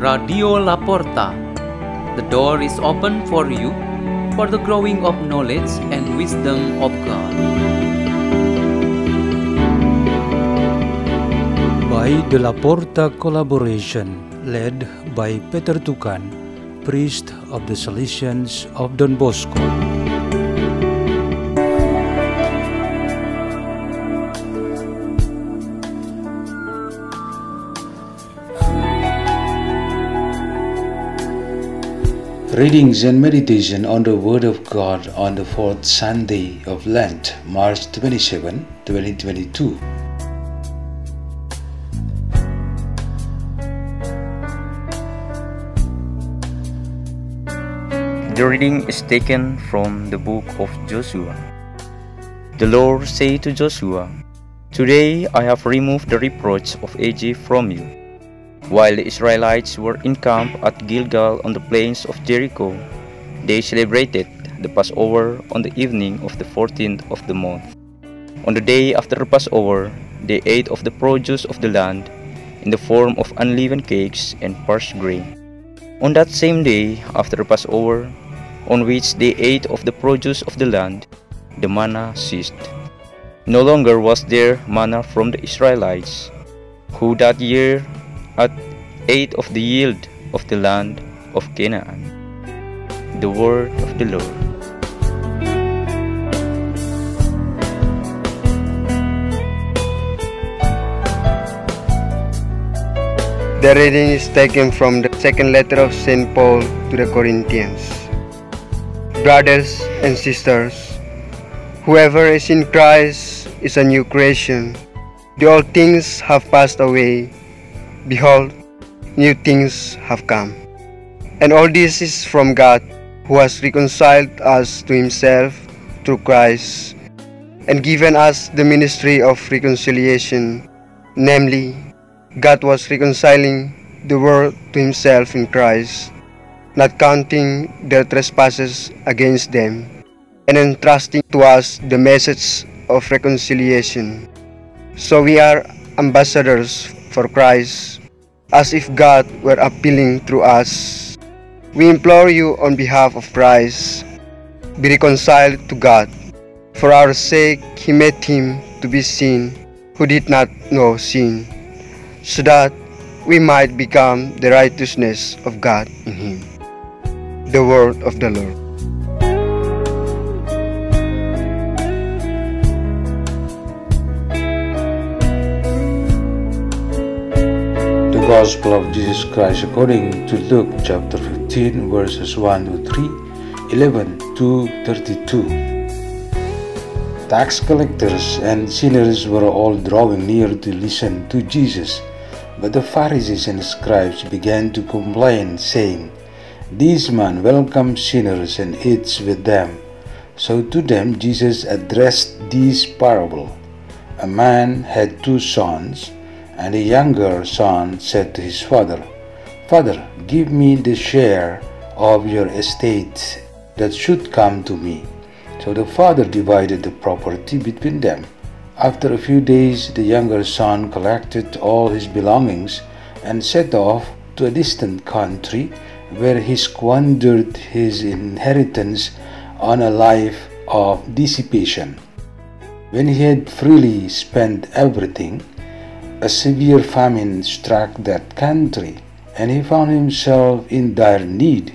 Radio Laporta. The door is open for you for the growing of knowledge and wisdom of God. By the Laporta collaboration, led by Peter Tukan, priest of the Salesians of Don Bosco. Readings and meditation on the Word of God on the fourth Sunday of Lent, March 27, 2022. The reading is taken from the book of Joshua. The Lord said to Joshua, Today I have removed the reproach of Egypt from you. While the Israelites were encamped at Gilgal on the plains of Jericho, they celebrated the Passover on the evening of the 14th of the month. On the day after the Passover, they ate of the produce of the land in the form of unleavened cakes and parched grain. On that same day after the Passover, on which they ate of the produce of the land, the manna ceased. No longer was there manna from the Israelites, who that year at ate of the yield of the land of Canaan. The word of the Lord. The reading is taken from the second letter of St. Paul to the Corinthians. Brothers and sisters, whoever is in Christ is a new creation. The old things have passed away. Behold, new things have come. And all this is from God, who has reconciled us to himself through Christ, and given us the ministry of reconciliation, namely, God was reconciling the world to himself in Christ, not counting their trespasses against them, and entrusting to us the message of reconciliation. So we are ambassadors for Christ, as if God were appealing through us. We implore you on behalf of Christ, be reconciled to God. For our sake, He made Him to be sin who did not know sin so that we might become the righteousness of God in Him. The word of the Lord. Gospel of Jesus Christ according to Luke chapter 15 verses 1 to 3, 11 to 32. Tax collectors and sinners were all drawing near to listen to Jesus. But the Pharisees and scribes began to complain, saying, This man welcomes sinners and eats with them. So to them Jesus addressed this parable. A man had two sons, and the younger son said to his father, Father, give me the share of your estate that should come to me. So the father divided the property between them. After a few days, the younger son collected all his belongings and set off to a distant country where he squandered his inheritance on a life of dissipation. When he had freely spent everything, a severe famine struck that country and he found himself in dire need.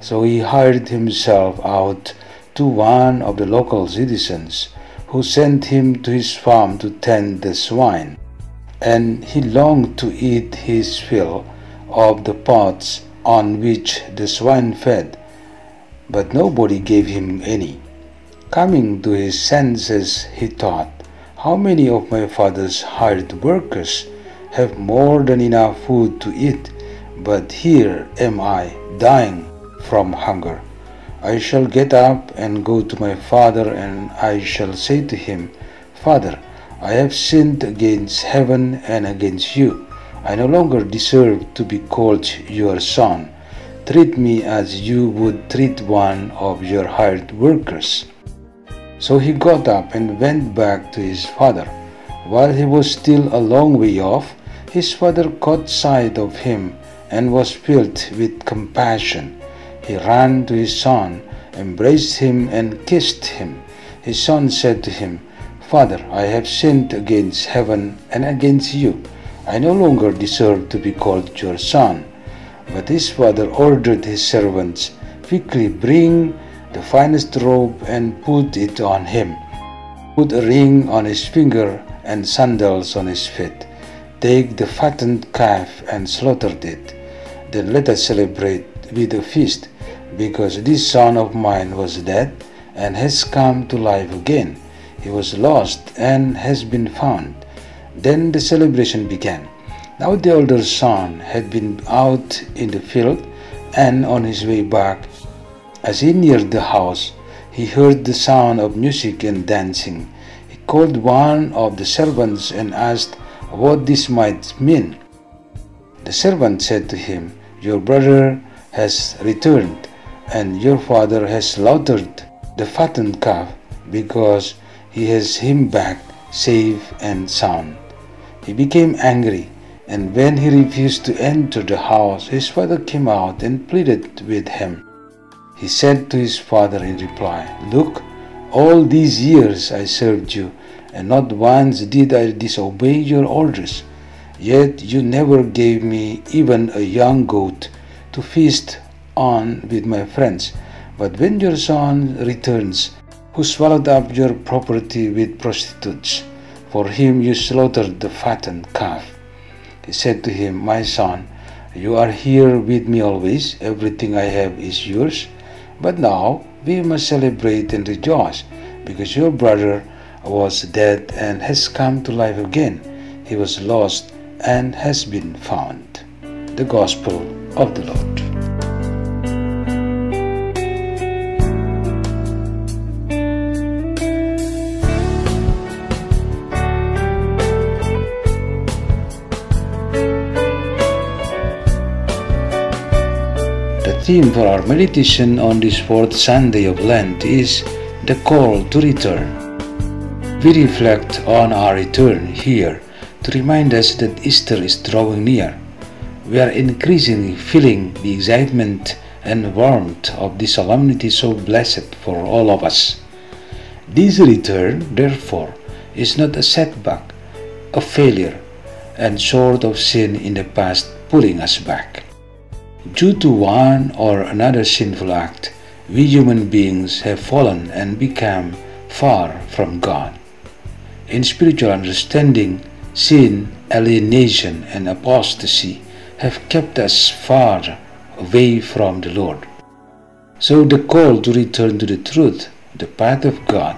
So he hired himself out to one of the local citizens who sent him to his farm to tend the swine. And he longed to eat his fill of the pots on which the swine fed, but nobody gave him any. Coming to his senses, he thought, How many of my father's hired workers have more than enough food to eat, but here am I dying from hunger. I shall get up and go to my father, and I shall say to him, Father, I have sinned against heaven and against you. I no longer deserve to be called your son. Treat me as you would treat one of your hired workers. So he got up and went back to his father. While he was still a long way off, his father caught sight of him and was filled with compassion. He ran to his son, embraced him, and kissed him. His son said to him, Father, I have sinned against heaven and against you. I no longer deserve to be called your son. But his father ordered his servants, Quickly bring the finest robe and put it on him. Put a ring on his finger and sandals on his feet. Take the fattened calf and slaughter it. Then let us celebrate with a feast, because this son of mine was dead and has come to life again. He was lost and has been found. Then the celebration began. Now the older son had been out in the field, and on his way back, as he neared the house, he heard the sound of music and dancing. He called one of the servants and asked what this might mean. The servant said to him, Your brother has returned, and your father has slaughtered the fattened calf, because he has him back safe and sound. He became angry, and when he refused to enter the house, his father came out and pleaded with him. He said to his father in reply, Look, all these years I served you, and not once did I disobey your orders. Yet you never gave me even a young goat to feast on with my friends. But when your son returns, who swallowed up your property with prostitutes, for him you slaughtered the fattened calf. He said to him, My son, you are here with me always, everything I have is yours. But now we must celebrate and rejoice, because your brother was dead and has come to life again. He was lost and has been found. The Gospel of the Lord. Theme for our meditation on this fourth Sunday of Lent is the call to return. We reflect on our return here to remind us that Easter is drawing near. We are increasingly feeling the excitement and warmth of this solemnity so blessed for all of us. This return, therefore, is not a setback, a failure, and sort of sin in the past pulling us back. Due to one or another sinful act, we human beings have fallen and become far from God. In spiritual understanding, sin, alienation, and apostasy have kept us far away from the Lord. So the call to return to the truth, the path of God,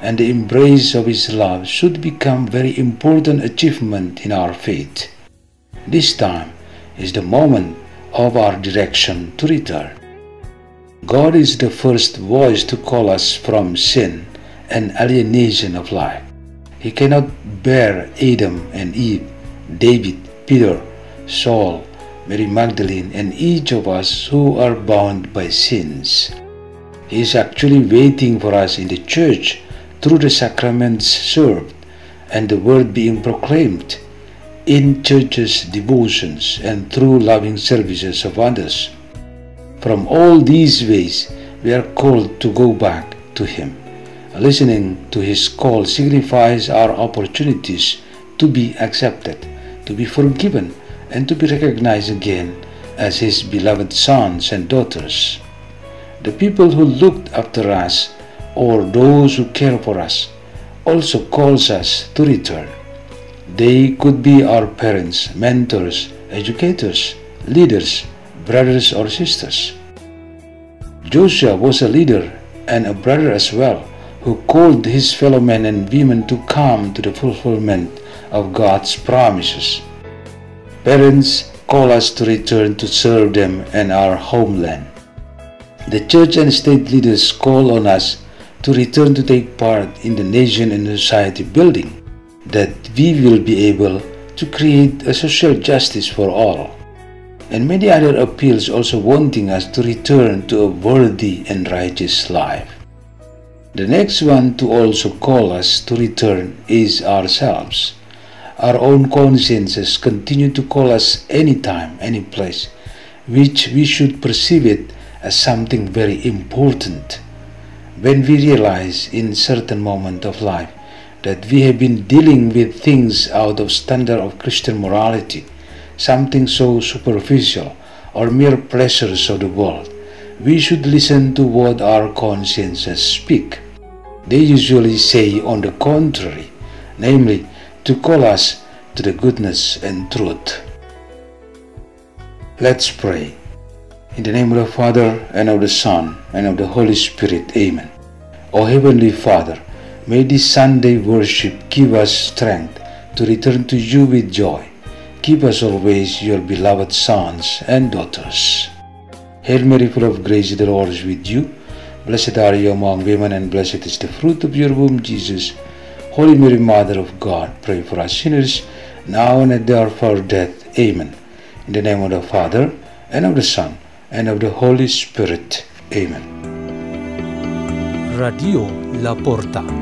and the embrace of His love should become very important achievement in our faith. This time is the moment of our direction to return. God is the first voice to call us from sin and alienation of life. He cannot bear Adam and Eve, David, Peter, Saul, Mary Magdalene, and each of us who are bound by sins. He is actually waiting for us in the church through the sacraments served and the word being proclaimed in churches' devotions and through loving services of others. From all these ways, we are called to go back to Him. Listening to His call signifies our opportunities to be accepted, to be forgiven, and to be recognized again as His beloved sons and daughters. The people who looked after us, or those who care for us, also calls us to return. They could be our parents, mentors, educators, leaders, brothers or sisters. Joshua was a leader and a brother as well who called his fellow men and women to come to the fulfillment of God's promises. Parents call us to return to serve them and our homeland. The church and state leaders call on us to return to take part in the nation and society building, that we will be able to create a social justice for all. And many other appeals also wanting us to return to a worthy and righteous life. The next one to also call us to return is ourselves. Our own consciences continue to call us anytime, any place, which we should perceive it as something very important. When we realize in certain moment of life that we have been dealing with things out of standard of Christian morality, something so superficial or mere pleasures of the world, we should listen to what our consciences speak. They usually say on the contrary, namely, to call us to the goodness and truth. Let's pray. In the name of the Father, and of the Son, and of the Holy Spirit. Amen. O Heavenly Father, may this Sunday worship give us strength to return to you with joy. Keep us always your beloved sons and daughters. Hail Mary, full of grace, the Lord is with you. Blessed are you among women, and blessed is the fruit of your womb, Jesus. Holy Mary, Mother of God, pray for us sinners, now and at the hour of our death. Amen. In the name of the Father, and of the Son, and of the Holy Spirit. Amen. Radio La Porta.